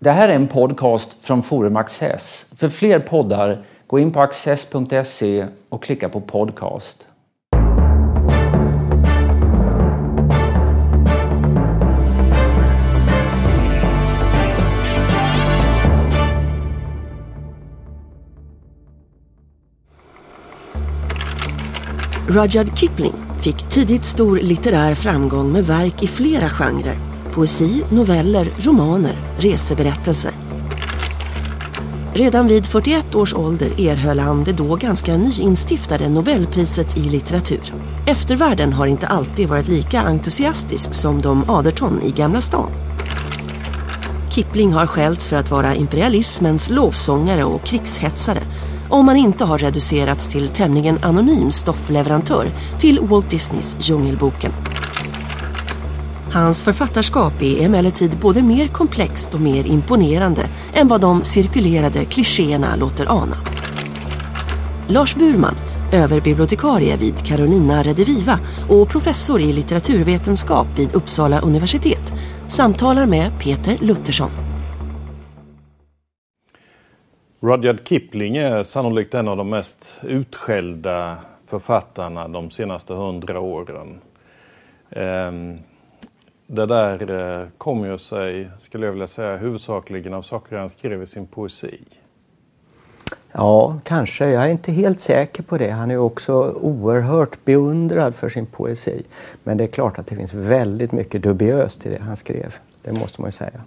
Det här är en podcast från Forum Access. För fler poddar, gå in på access.se och klicka på podcast. Rudyard Kipling fick tidigt stor litterär framgång med verk i flera genrer. Poesi, noveller, romaner, reseberättelser. Redan vid 41 års ålder erhöll han det då ganska nyinstiftade Nobelpriset i litteratur. Eftervärlden har inte alltid varit lika entusiastisk som de Aderton i Gamla stan. Kipling har skällts för att vara imperialismens lovsångare och krigshetsare om man inte har reducerats till tämligen anonym stoffleverantör till Walt Disneys Djungelboken. Hans författarskap är emellertid både mer komplext och mer imponerande än vad de cirkulerade klichéerna låter ana. Lars Burman, överbibliotekarie vid Carolina Rediviva och professor i litteraturvetenskap vid Uppsala universitet, samtalar med Peter Luttersson. Rudyard Kipling är sannolikt en av de mest utskällda författarna de senaste hundra åren. Ehm, det där eh, kom ju sig, skulle jag vilja säga, huvudsakligen av saker han skrev i sin poesi. Ja, kanske. Jag är inte helt säker på det. Han är också oerhört beundrad för sin poesi. Men det är klart att det finns väldigt mycket dubiöst i det han skrev. Det måste man ju säga.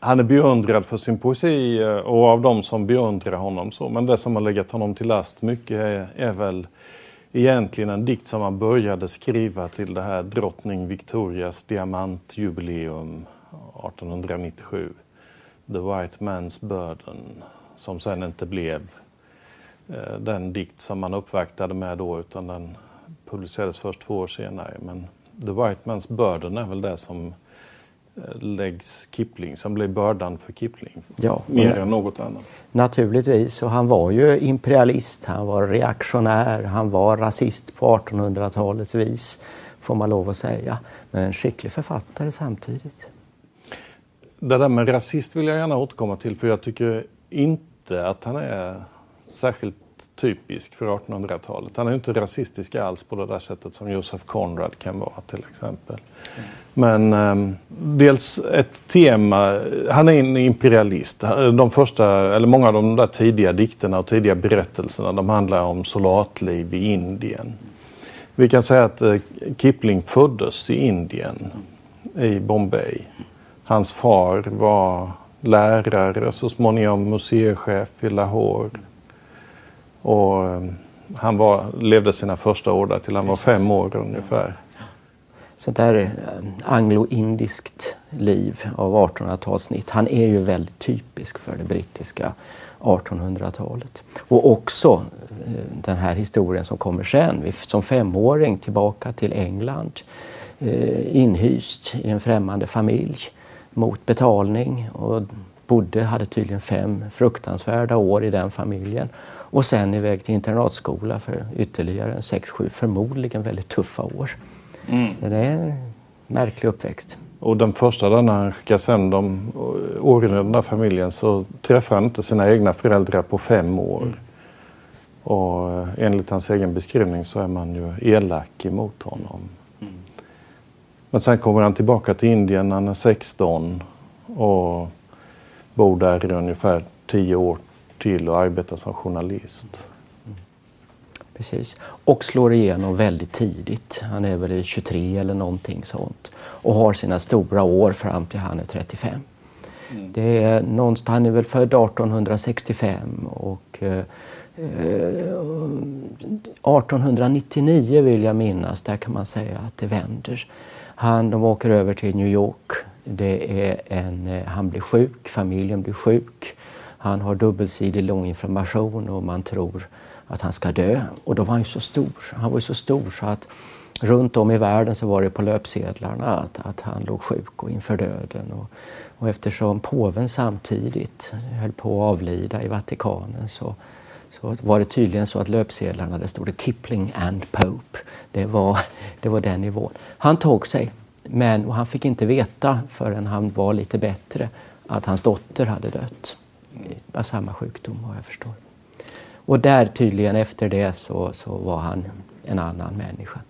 Han är beundrad för sin poesi eh, och av de som beundrar honom så. Men det som har legat honom till last mycket är, är väl egentligen en dikt som han började skriva till det här drottning Victorias diamantjubileum 1897. The White Man's Burden. Som sen inte blev eh, den dikt som man uppvaktade med då utan den publicerades först två år senare. Men The White Man's Burden är väl det som läggs Kipling, som blev bördan för Kipling. Ja, mer än något annat. Naturligtvis, och han var ju imperialist, han var reaktionär, han var rasist på 1800-talets vis, får man lov att säga. Men en skicklig författare samtidigt. Det där med rasist vill jag gärna återkomma till, för jag tycker inte att han är särskilt typisk för 1800-talet. Han är inte rasistisk alls på det där sättet som Joseph Conrad kan vara till exempel. Men eh, dels ett tema, han är en imperialist. De första, eller många av de där tidiga dikterna och tidiga berättelserna de handlar om soldatliv i Indien. Vi kan säga att eh, Kipling föddes i Indien, i Bombay. Hans far var lärare, så småningom museichef i Lahore. Och ehm, han var, levde sina första år där till han var fem år ungefär sånt där angloindiskt anglo-indiskt liv av 1800-talssnitt. Han är ju väldigt typisk för det brittiska 1800-talet. Och också eh, den här historien som kommer sen, som femåring tillbaka till England, eh, inhyst i en främmande familj mot betalning och bodde, hade tydligen fem fruktansvärda år i den familjen och sen iväg till internatskola för ytterligare sex, sju förmodligen väldigt tuffa år. Mm. Så det är en märklig uppväxt. Och den första skickas hem de åren i den där familjen så träffar han inte sina egna föräldrar på fem år. Mm. Och eh, enligt hans egen beskrivning så är man ju elak emot honom. Mm. Men sen kommer han tillbaka till Indien när han är 16 och bor där i ungefär tio år till och arbetar som journalist. Precis. Och slår igenom väldigt tidigt. Han är väl 23 eller någonting sånt. Och har sina stora år fram till han är 35. Mm. Det är någonstans, han är väl född 1865 och eh, 1899 vill jag minnas, där kan man säga att det vänder. Han, de åker över till New York. Det är en, eh, han blir sjuk, familjen blir sjuk. Han har dubbelsidig lunginflammation och man tror att han ska dö. Och då var han ju så stor. Han var ju så stor så att runt om i världen så var det på löpsedlarna att, att han låg sjuk och inför döden. Och, och eftersom påven samtidigt höll på att avlida i Vatikanen så, så var det tydligen så att löpsedlarna, där stod det Kipling and Pope. Det var, det var den nivån. Han tog sig, men och han fick inte veta förrän han var lite bättre att hans dotter hade dött av samma sjukdom vad jag förstår. Och där tydligen efter det så, så var han en annan människa.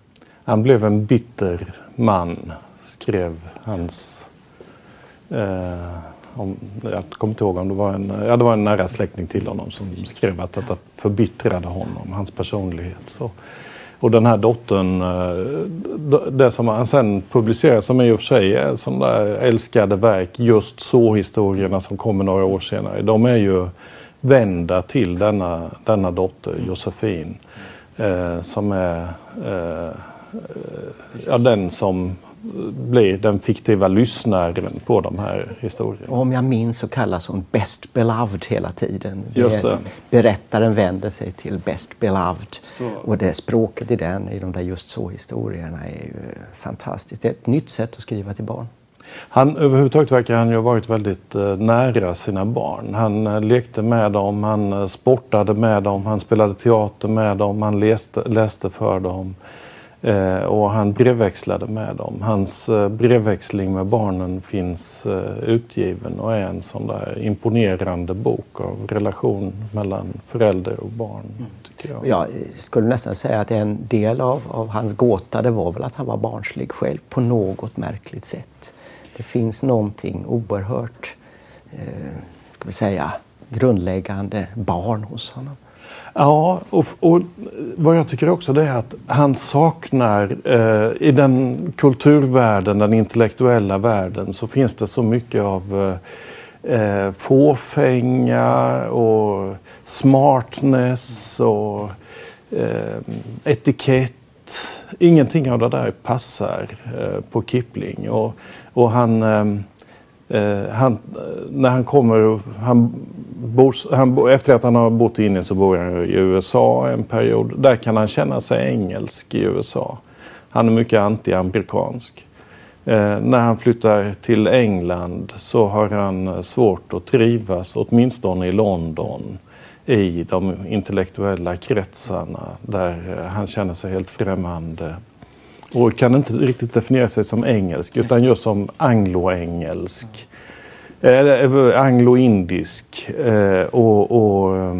Han blev en bitter man, skrev hans... Eh, om, jag kommer inte ihåg om det var en, ja, det var en nära släkting till honom som skrev att detta förbittrade honom, hans personlighet. Så. Och den här dottern, eh, det som han sen publicerar som i och för sig är som där älskade verk, just så historierna som kommer några år senare, de är ju vända till denna, denna dotter, Josefin, eh, som är eh, ja, den som blir den fiktiva lyssnaren på de här historierna. Om jag minns så kallas hon Best Beloved hela tiden. Just det. Berättaren vänder sig till Best Beloved. Så. Och det språket i den, i de där just så-historierna är ju fantastiskt. Det är ett nytt sätt att skriva till barn. Han, överhuvudtaget verkar han ju ha varit väldigt eh, nära sina barn. Han eh, lekte med dem, han eh, sportade med dem, han spelade teater med dem, han läste, läste för dem. Eh, och han brevväxlade med dem. Hans eh, brevväxling med barnen finns eh, utgiven och är en sån där imponerande bok av relation mellan förälder och barn. Tycker jag. Jag skulle nästan säga att en del av, av hans gåta det var väl att han var barnslig själv på något märkligt sätt. Det finns någonting oerhört eh, ska vi säga, grundläggande barn hos honom. Ja, och, och vad jag tycker också det är att han saknar, eh, i den kulturvärlden, den intellektuella världen, så finns det så mycket av eh, eh fåfänga och smartness och eh, etikett. Ingenting av det där passar eh, på Kipling. Och, och han, eh, eh han, när han kommer, han bor, han, efter att han har bott i Indien så bor han i USA en period. Där kan han känna sig engelsk i USA. Han är mycket anti-amerikansk. Eh, när han flyttar till England så har han eh, svårt att trivas, åtminstone i London, i de intellektuella kretsarna där eh, han känner sig helt främmande. Och kan inte riktigt definiera sig som engelsk utan just som angloengelsk. Eller anglo-indisk. Eh, och, och, eh,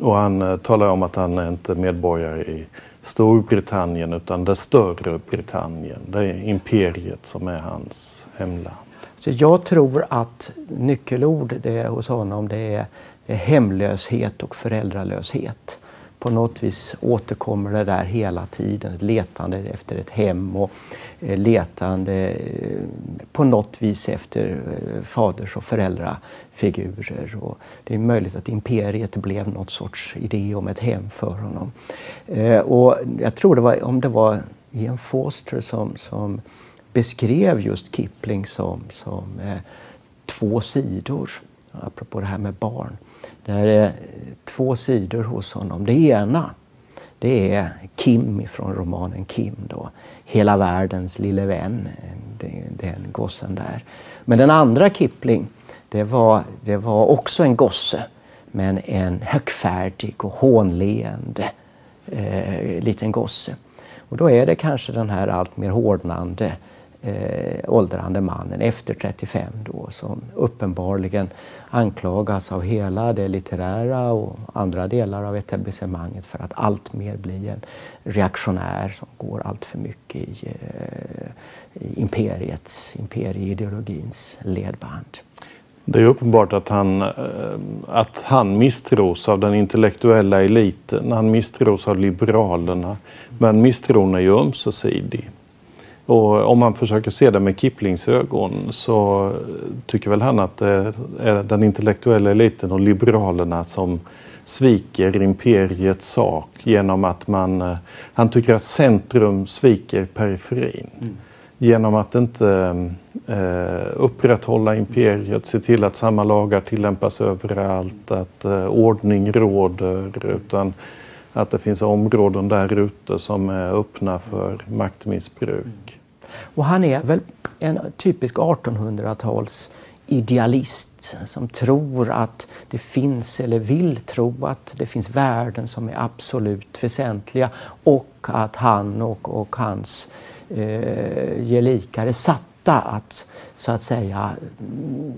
och han eh, talar om att han är inte medborgare i Storbritannien utan det större Britannien. Det är imperiet som är hans hemland. Så jag tror att nyckelord det hos honom det är, det är hemlöshet och föräldralöshet på något vis återkommer det där hela tiden. Ett letande efter ett hem och eh, letande eh, på något vis efter eh, faders och föräldrafigurer. Och det är möjligt att imperiet blev något sorts idé om ett hem för honom. Och jag tror det var, om det var Ian Foster som, som beskrev just Kipling som, som två sidor, apropå det här med barn. Det är två sidor hos honom. Det ena det är Kim från romanen Kim. Då. Hela världens lille vän, den gossen där. Men den andra Kipling, det var, det var också en gosse men en högfärdig och hånleende eh, liten gosse. Och då är det kanske den här allt mer hårdnande eh, åldrande mannen efter 35 då som uppenbarligen anklagas av hela det litterära och andra delar av etablissemanget för att allt mer bli en reaktionär som går allt för mycket i, eh, i imperiets, imperieideologins ledband. Det är uppenbart att han, eh, att han misstros av den intellektuella eliten, han misstros av liberalerna. Men misstron är ju ömsesidig. Och om man försöker se det med Kiplings ögon så tycker väl han att det är den intellektuella eliten och liberalerna som sviker imperiets sak genom att man... Eh, han tycker att centrum sviker periferin. Mm. Genom att inte eh, upprätthålla imperiet, se till att samma lagar tillämpas överallt, att eh, ordning råder. Utan att det finns områden där ute som är öppna för maktmissbruk. Och han är väl en typisk 1800-tals idealist som tror att det finns eller vill tro att det finns värden som är absolut väsentliga och att han och, och hans eh, gelikar är satta lätta att så att säga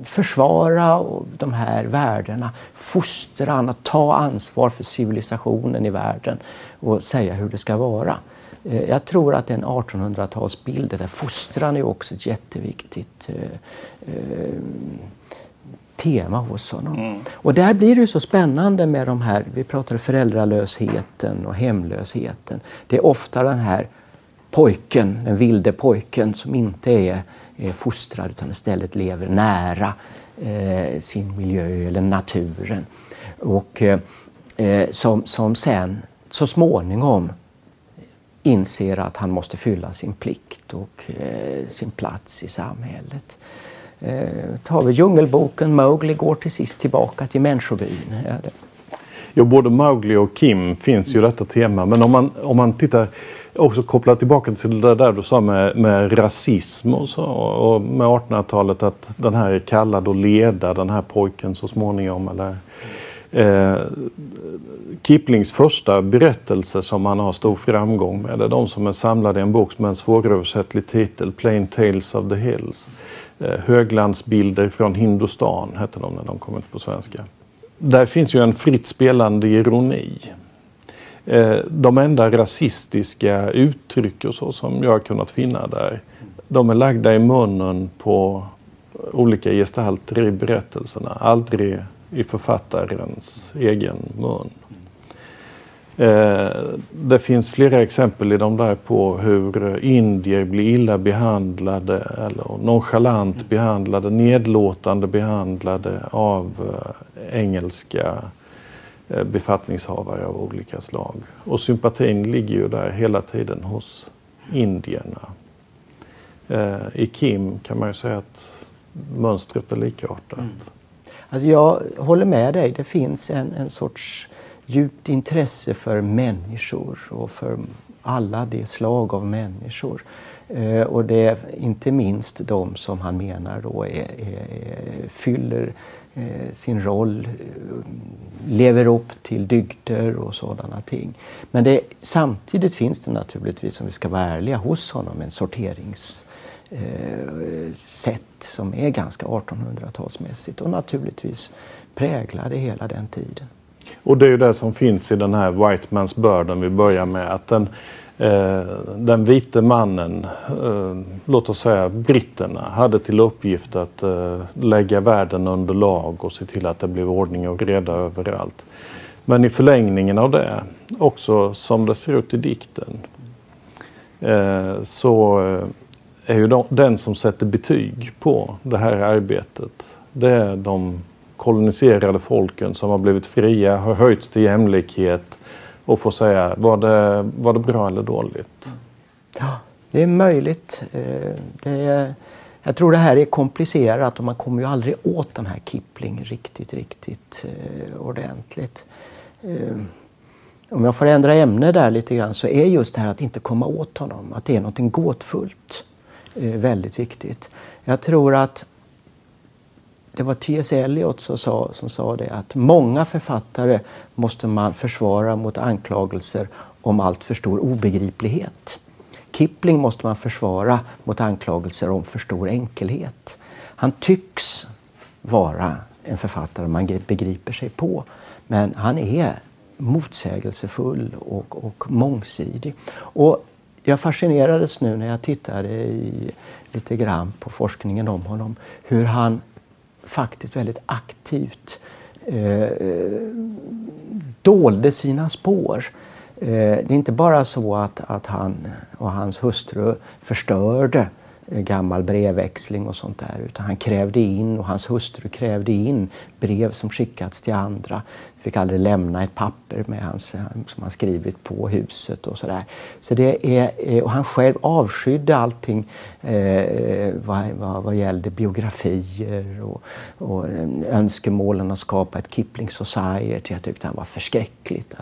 försvara de här värdena, fostran, att ta ansvar för civilisationen i världen och säga hur det ska vara. Eh, jag tror att en 1800-talsbild, där fostran är också ett jätteviktigt eh, eh, tema hos honom. Mm. Och där blir det så spännande med de här, vi pratade föräldralösheten och hemlösheten. Det är ofta den här pojken, den vilde pojken som inte är, är fostrad utan istället lever nära eh, sin miljö eller naturen. Och eh, eh, som, som sen så småningom inser att han måste fylla sin plikt och eh, sin plats i samhället. Eh, tar vi Djungelboken, Mowgli går till sist tillbaka till människobyn. Ja, Ja, både Mowgli och Kim finns ju detta tema. Men om man, om man tittar också koppla tillbaka till det där du sa med, med rasism och, så, och med 1800-talet att den här är kallad att leda den här pojken så småningom. Eller, eh, Kiplings första berättelse som han har stor framgång med är de som är samlade i en bok med en svåröversättlig titel, Plain Tales of the Hills. Eh, höglandsbilder från Hindustan hette de när de kom ut på svenska där finns ju en fritt spelande ironi. Eh, de enda rasistiska uttryck och så som jag har kunnat finna där, de är lagda i munnen på olika gestalter i berättelserna, aldrig i författarens egen mun. Eh, det finns flera exempel i de där på hur indier blir illa behandlade eller nonchalant behandlade, nedlåtande behandlade av eh, engelska eh, Eh, befattningshavare av olika slag. Och sympatin ligger ju där hela tiden hos indierna. Eh, I Kim kan man ju säga att mönstret är likartat. Mm. Alltså jag håller med dig. Det finns en, en sorts djupt intresse för människor och för alla de slag av människor. Eh, och det är inte minst de som han menar då är, är, fyller eh, sin roll, eh, lever upp till dygder och sådana ting. Men det, samtidigt finns det naturligtvis, om vi ska vara ärliga, hos honom en sorteringssätt eh, sätt som är ganska 1800-talsmässigt och naturligtvis präglade hela den tiden. Och det är ju det som finns i den här White Man's Burden vi börjar med. Att den, eh, Eh, den vite mannen, eh, låt oss säga britterna, hade till uppgift att eh, lägga världen under lag och se till att det blev ordning och reda överallt. Men i förlängningen av det, också som det ser ut i dikten, så är ju de, den som sätter betyg på det här arbetet, det är de koloniserade folken som har blivit fria, har höjts till jämlikhet och få säga var det, var det bra eller dåligt? Ja, det är möjligt. Eh, det är, jag tror det här är komplicerat och man kommer ju aldrig åt den här Kipling riktigt, riktigt eh, ordentligt. Eh, om jag får ändra ämne där lite grann så är just det här att inte komma åt honom, att det är något gåtfullt väldigt viktigt. Jag tror att det var T.S. Eliot som sa, som sa det att många författare måste man försvara mot anklagelser om allt för stor obegriplighet. Kipling måste man försvara mot anklagelser om för stor enkelhet. Han tycks vara en författare man begriper sig på, men han är motsägelsefull och, och mångsidig. Och jag fascinerades nu när jag tittade i, lite grann på forskningen om honom, hur han faktiskt väldigt aktivt eh, dolde sina spår. Eh, det är inte bara så att, att han och hans hustru förstörde Eh, Eh, gammal brevväxling och sånt där. Utan han krävde in och hans hustru krävde in brev som skickats till andra. Fick aldrig lämna ett papper med hans, eh, som han skrivit på huset och sådär. Så det är, eh, och han själv avskydde allting eh, vad, vad, vad gällde biografier och, och önskemålen att skapa ett Kipling Society. Jag tyckte han var förskräckligt.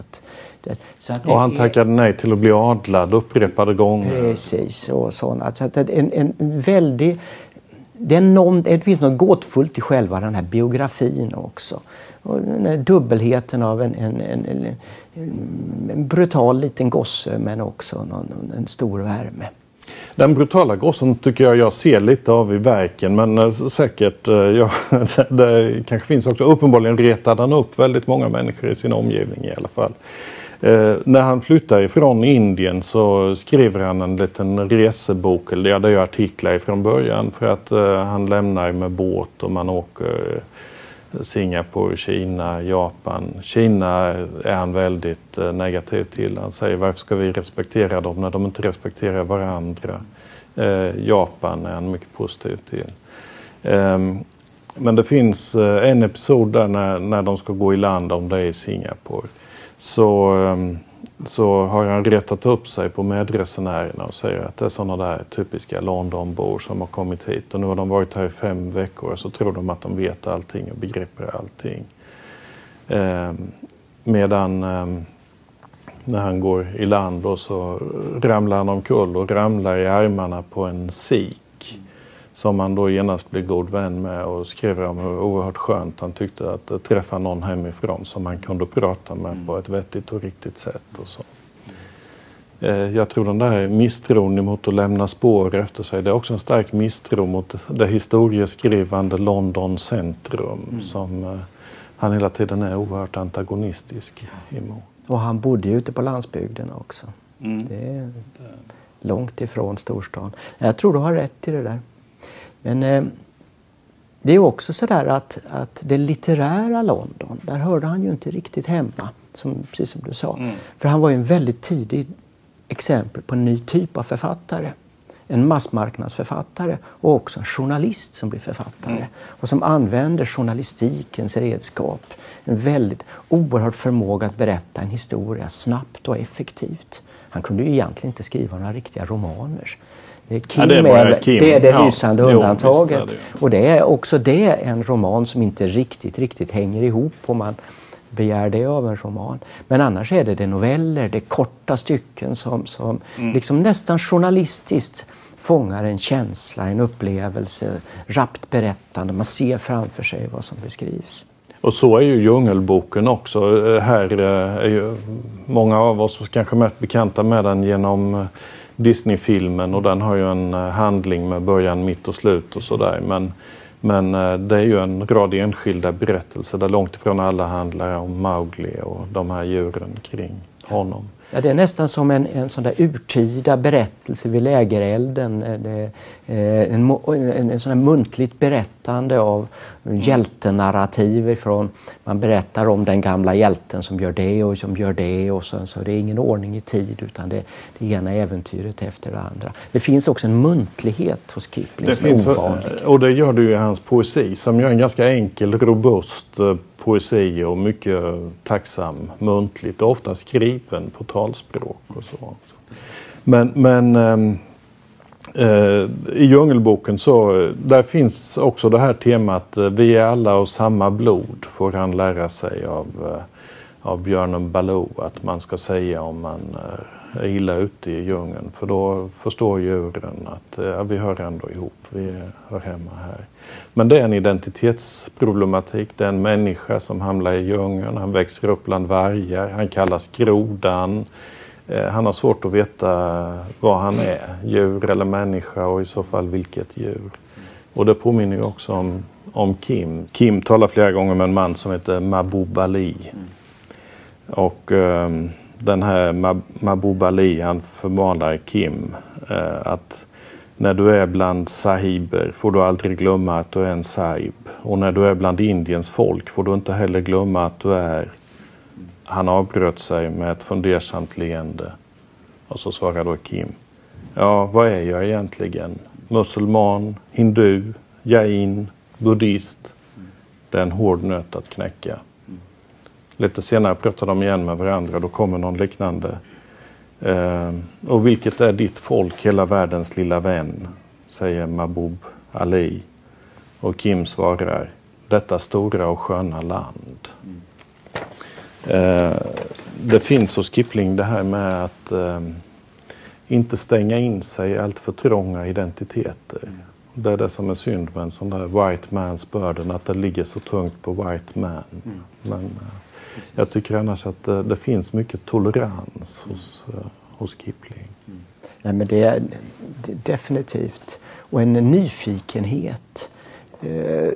Att, och han tackade är... nej till att bli adlad upprepade gånger. Precis, och sådana. Så att en, en väldig... Det, är någon, det finns något gåtfullt i själva den här biografin också. Och dubbelheten av en, en, en, en brutal liten gosse men också någon, en stor värme. Den brutala gossen tycker jag jag ser lite av i verken men äh, säkert, äh, ja, det kanske finns också. Uppenbarligen retade han upp väldigt många människor i sin omgivning i alla fall. Eh, när han flyttar ifrån Indien så skriver han en liten resebok, eller ja, det är artiklar från början för att eh, han lämnar med båt och man åker eh, Singapore, Kina, Japan. Kina är han väldigt eh, negativ till. Han säger varför ska vi respektera dem när de inte respekterar varandra? Eh, Japan är han mycket positiv till. Eh, men det finns eh, en episod där när, när de ska gå i land, om det är i Singapore. Så ehm, så har han retat upp sig på medresenärerna och säger att det är sådana där typiska Londonbor som har kommit hit och nu har de varit här i fem veckor och så tror de att de vet allting och begriper allting. Eh, medan eh, när han går i land och så ramlar han omkull och ramlar i armarna på en sik som han då genast blev god vän med och skrev om hur oerhört skönt han tyckte att träffa någon hemifrån som han kunde prata med mm. på ett vettigt och riktigt sätt. Och så. Eh, jag tror den där misstron mot att lämna spår efter sig, det är också en stark misstro mot det historieskrivande London centrum mm. som eh, han hela tiden är oerhört antagonistisk emot. Och han bodde ju ute på landsbygden också. Mm. Det är långt ifrån storstan. Jag tror du har rätt i det där. Men eh, det är också så där att, att det litterära London, där hörde han ju inte riktigt hemma. Som, precis som du sa. Mm. För han var ju en väldigt tidig exempel på en ny typ av författare. En massmarknadsförfattare och också en journalist som blir författare. Mm. Och som använder journalistikens redskap. En väldigt oerhörd förmåga att berätta en historia snabbt och effektivt. Han kunde ju egentligen inte skriva några riktiga romaner. Kim, ja, det, är Kim. det är det ja. lysande undantaget. Jo, det. Och det är också det en roman som inte riktigt, riktigt hänger ihop om man begär det av en roman. Men annars är det, det noveller, det korta stycken som, som mm. liksom nästan journalistiskt fångar en känsla, en upplevelse, rappt berättande. Man ser framför sig vad som beskrivs. Och så är ju Djungelboken också. Här är ju många av oss kanske mest bekanta med den genom Disney-filmen och den har ju en eh, handling med början, mitt och slut och sådär. Men, men eh, det är ju en rad enskilda berättelser där långt ifrån alla handlar om Mowgli och de här djuren kring honom. Ja, det är nästan som en, en sån där urtida berättelse vid lägerelden. Eh, det, en, en, en sån muntligt berättande av hjältenarrativ ifrån man berättar om den gamla hjälten som gör det och som gör det och så, så det är ingen ordning i tid utan det, det ena äventyret efter det andra. Det finns också en muntlighet hos Kipling det som finns, är ovanlig. Och det gör det ju i hans poesi som gör en ganska enkel, robust eh, poesi och mycket tacksam muntligt, ofta skriven på talspråk och så. Men, men äh, Eh, i Djungelboken så eh, där finns också det här temat eh, vi är alla av samma blod får han lära sig av, av björnen Baloo att man ska säga om man är illa ute i djungeln för då förstår djuren att ja, vi hör ändå ihop, vi hör hemma här. Men det är en identitetsproblematik. Det är en människa som hamnar i djungeln. Han växer upp bland vargar. Han kallas grodan. Eh, han har svårt att veta vad han är, djur eller människa och i så fall vilket djur. Och det påminner ju också om, om Kim. Kim talar flera gånger med en man som heter Mahbub Ali. Och eh, den här Mahbub Ali han förmanar Kim eh, att när du är bland sahiber får du aldrig glömma att du är en sahib. Och när du är bland Indiens folk får du inte heller glömma att du är... Han avbröt sig med ett fundersamt leende. Och så svarade då Kim. Ja, vad är jag egentligen? Musulman, hindu, jain, buddhist? Det är en hård nöt att knäcka. Lite senare pratar de igen med varandra. Då kommer någon liknande Eh, och vilket är ditt folk, hela världens lilla vän? Säger Mabub Ali. Och Kim svarar, detta stora och sköna land. Eh, det finns hos Kipling det här med att eh, inte stänga in sig i allt för trånga identiteter. Det är det som är synd med en sån där white man's burden, att det ligger så tungt på white man. Men, jag tycker annars att det, finns mycket tolerans hos, hos Kipling. Mm. Nej, men det är, definitivt. Och en nyfikenhet. Eh,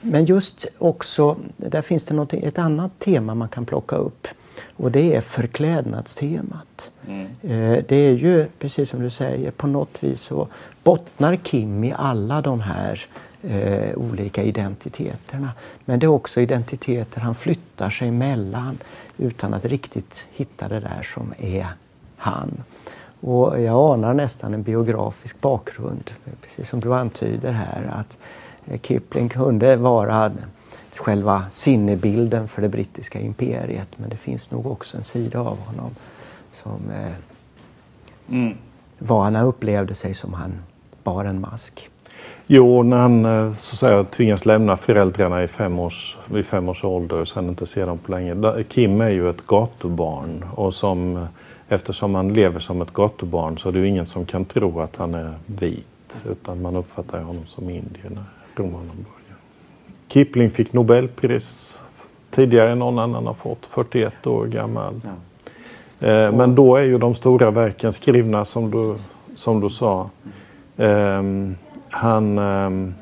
men just också, där finns det ett annat tema man kan plocka upp. Och det är förklädnadstemat. Mm. Eh, det är ju, precis som du säger, på något vis så bottnar Kim i alla de här eh, olika identiteterna. Men det är också identiteter han flyttar sig mellan utan att riktigt hitta det där som är han. Och jag anar nästan en biografisk bakgrund, precis som du antyder här, att Kipling kunde vara själva sinnebilden för det brittiska imperiet. Men det finns nog också en sida av honom som eh, mm. var han upplevde sig som han bar en mask. Jo, när han eh, så att säga, tvingas lämna föräldrarna i fem års, vid fem års ålder och sen inte se dem på länge. Kim är ju ett gatubarn och som, eh, eftersom han lever som ett gatubarn så är det ju ingen som kan tro att han är vit utan man uppfattar honom som indier börjar. Kipling fick Nobelpris tidigare än någon annan har fått, 41 år gammal. Ja. Eh, men då är ju de stora verken skrivna som du, som du sa. Mm han eh,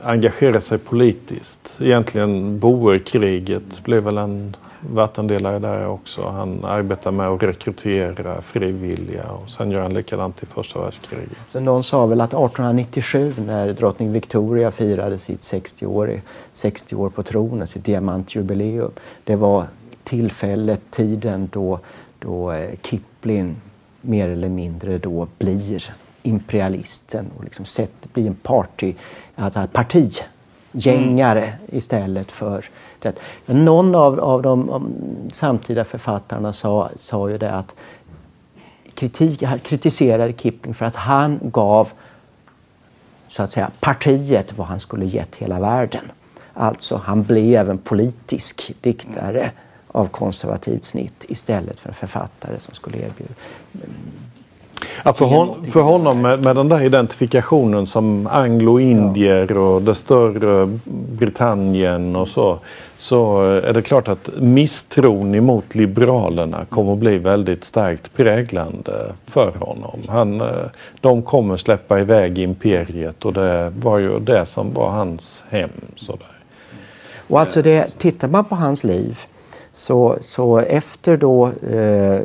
engagerade sig politiskt. Egentligen boerkriget blev väl en vattendelare där också. Han arbetar med att rekrytera frivilliga och sen gör han likadant i första världskriget. Så någon sa väl att 1897 när drottning Victoria firade sitt 60 år, 60 år på tronen, sitt diamantjubileum, det var tillfället, tiden då, då eh, Kipling mer eller mindre då blir imperialisten och liksom sett, blir en party, alltså ett gängare mm. istället för det. Någon av, av de samtida författarna sa, sa ju det att kritik, kritiserade Kipling för att han gav så att säga partiet vad han skulle gett hela världen. Alltså han blev en politisk diktare av konservativt snitt istället för en författare som skulle erbjuda Ja, för, hon, för honom med, med, den där identifikationen som anglo-indier ja. och det större Britannien och så. Så är det klart att misstron emot liberalerna kommer att bli väldigt starkt präglande för honom. Han, eh, de kommer släppa iväg imperiet och det var ju det som var hans hem. Sådär. Och alltså det, tittar man på hans liv så, så efter då eh,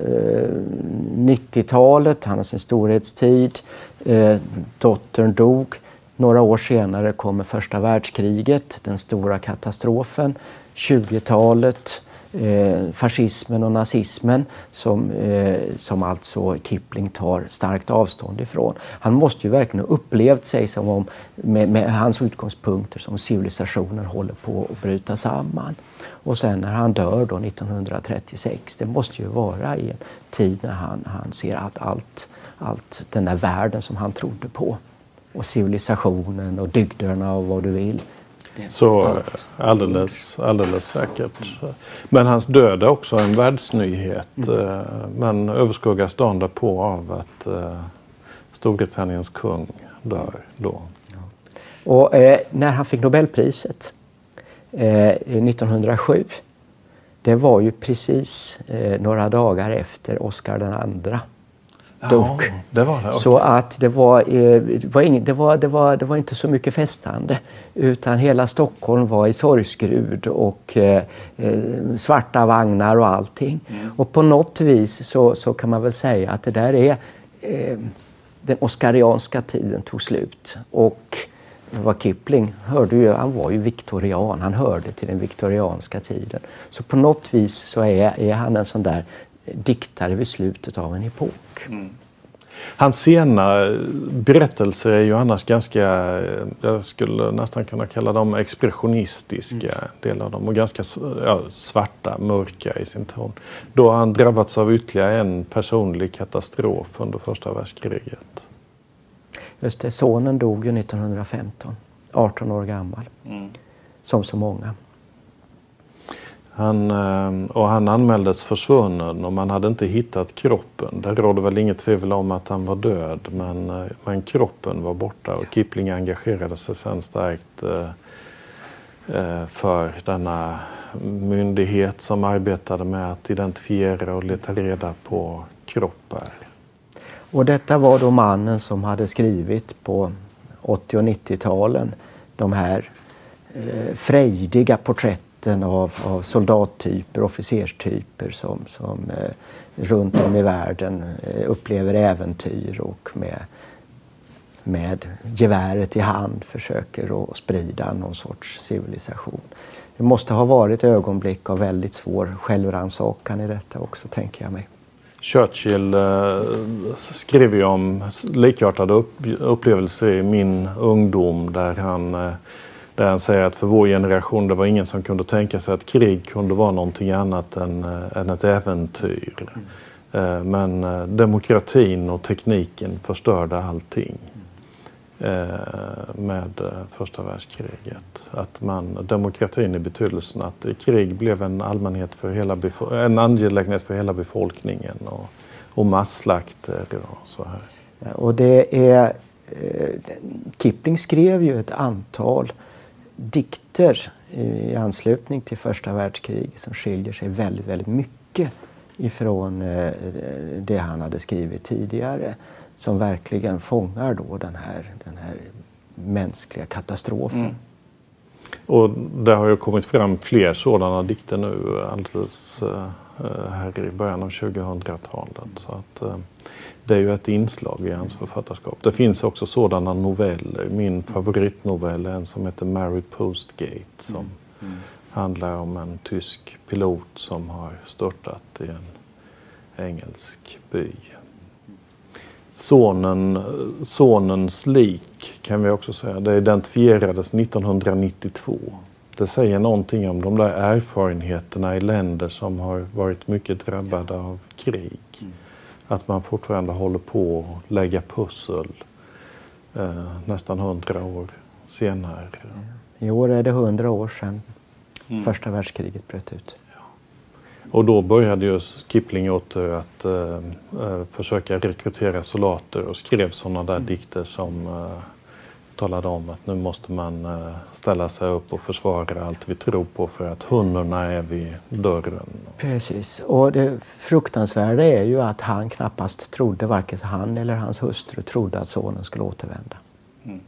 90-talet, han har sin storhetstid, eh, dottern dog. Några år senare kommer första världskriget, den stora katastrofen. 20-talet, eh, fascismen och nazismen som, eh, som alltså Kipling tar starkt avstånd ifrån. Han måste ju verkligen ha upplevt sig som om, med, med hans utgångspunkter som civilisationen håller på att bryta samman. Och sen när han dör då 1936, det måste ju vara i en tid när han, han ser att allt, allt den där världen som han trodde på och civilisationen och dygderna och vad du vill så alldeles, alldeles säkert. Men hans död är också en världsnyhet. Mm. Eh, men överskuggas dagen därpå av att eh, Storbritanniens kung dör då. Och eh, när han fick Nobelpriset eh, 1907 det var ju precis eh, några dagar efter Oscar den andra dog. Ja, det var det, okay. Så att det var, eh, det, var ing, det, var, det, var, det var inte så mycket festande utan hela Stockholm var i sorgskrud och eh, eh, svarta vagnar och allting. Mm. Och på något vis så, så kan man väl säga att det där är eh, den oskarianska tiden tog slut. Och var Kipling hörde ju, han var ju viktorian, han hörde till den viktorianska tiden. Så på något vis så är, är han en sån där diktare vid slutet av en epok. Mm. Hans sena berättelser är ju annars ganska, jag skulle nästan kunna kalla dem expressionistiska, mm. delar av dem, och ganska ja, svarta, mörka i sin ton. Då har han drabbats av ytterligare en personlig katastrof under första världskriget. Just det, sonen dog ju 1915, 18 år gammal. Mm. Som så många. Han, eh, och han anmäldes försvunnen och man hade inte hittat kroppen. Det råder väl inget tvivel om att han var död men, eh, men kroppen var borta och Kipling engagerade sig sen starkt eh, för denna myndighet som arbetade med att identifiera och leta reda på kroppar. Och detta var då mannen som hade skrivit på 80 och 90-talen de här eh, frejdiga porträtten av, av soldattyper, officerstyper som, som eh, runt om i världen eh, upplever äventyr och med, med geväret i hand försöker att sprida någon sorts civilisation. Det måste ha varit ögonblick av väldigt svår självrannsakan i detta också, tänker jag mig. Churchill eh, skrev ju om likartade upp, upplevelser i min ungdom där han, eh, där han säger att för vår generation det var ingen som kunde tänka sig att krig kunde vara någonting annat än, eh, än ett äventyr. Mm. Men demokratin och tekniken förstörde allting. Eh, med eh, första världskriget. Att man, demokratin i betydelsen att krig blev en, allmänhet för hela en angelägenhet för hela befolkningen och, och masslakter och så här. Och det är, eh, Kipling skrev ju ett antal dikter i anslutning till första världskriget som skiljer sig väldigt, väldigt mycket ifrån eh, det han hade skrivit tidigare som verkligen fångar då den här, den här mänskliga katastrofen. Mm. Och det har ju kommit fram fler sådana dikter nu alldeles uh, här i början av 2000-talet. Så att, uh, det är ju ett inslag i hans författarskap. Det finns också sådana noveller. Min favoritnovell är en som heter Mary Postgate som mm. Mm. handlar om en tysk pilot som har störtat i en engelsk by sonen, sonens lik kan vi också säga. Det identifierades 1992. Det säger någonting om de där erfarenheterna i länder som har varit mycket drabbade av krig. Mm. Att man fortfarande håller på att lägga pussel eh, nästan hundra år senare. I år är det hundra år sedan mm. första världskriget bröt ut. Och då började ju Kipling åter att eh, eh, försöka rekrytera soldater och skrev sådana där mm. dikter som eh, talade om att nu måste man eh, ställa sig upp och försvara allt vi tror på för att hunnorna är vid dörren. Precis, och det fruktansvärda är ju att han knappast trodde, varken han eller hans hustru trodde att sonen skulle återvända. Mm.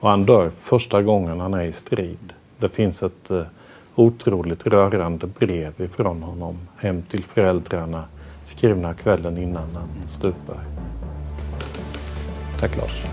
Och han dör första gången han är i strid. Det finns ett eh, otroligt rörande brev ifrån honom hem till föräldrarna skrivna kvällen innan han stupar. Tack Lars.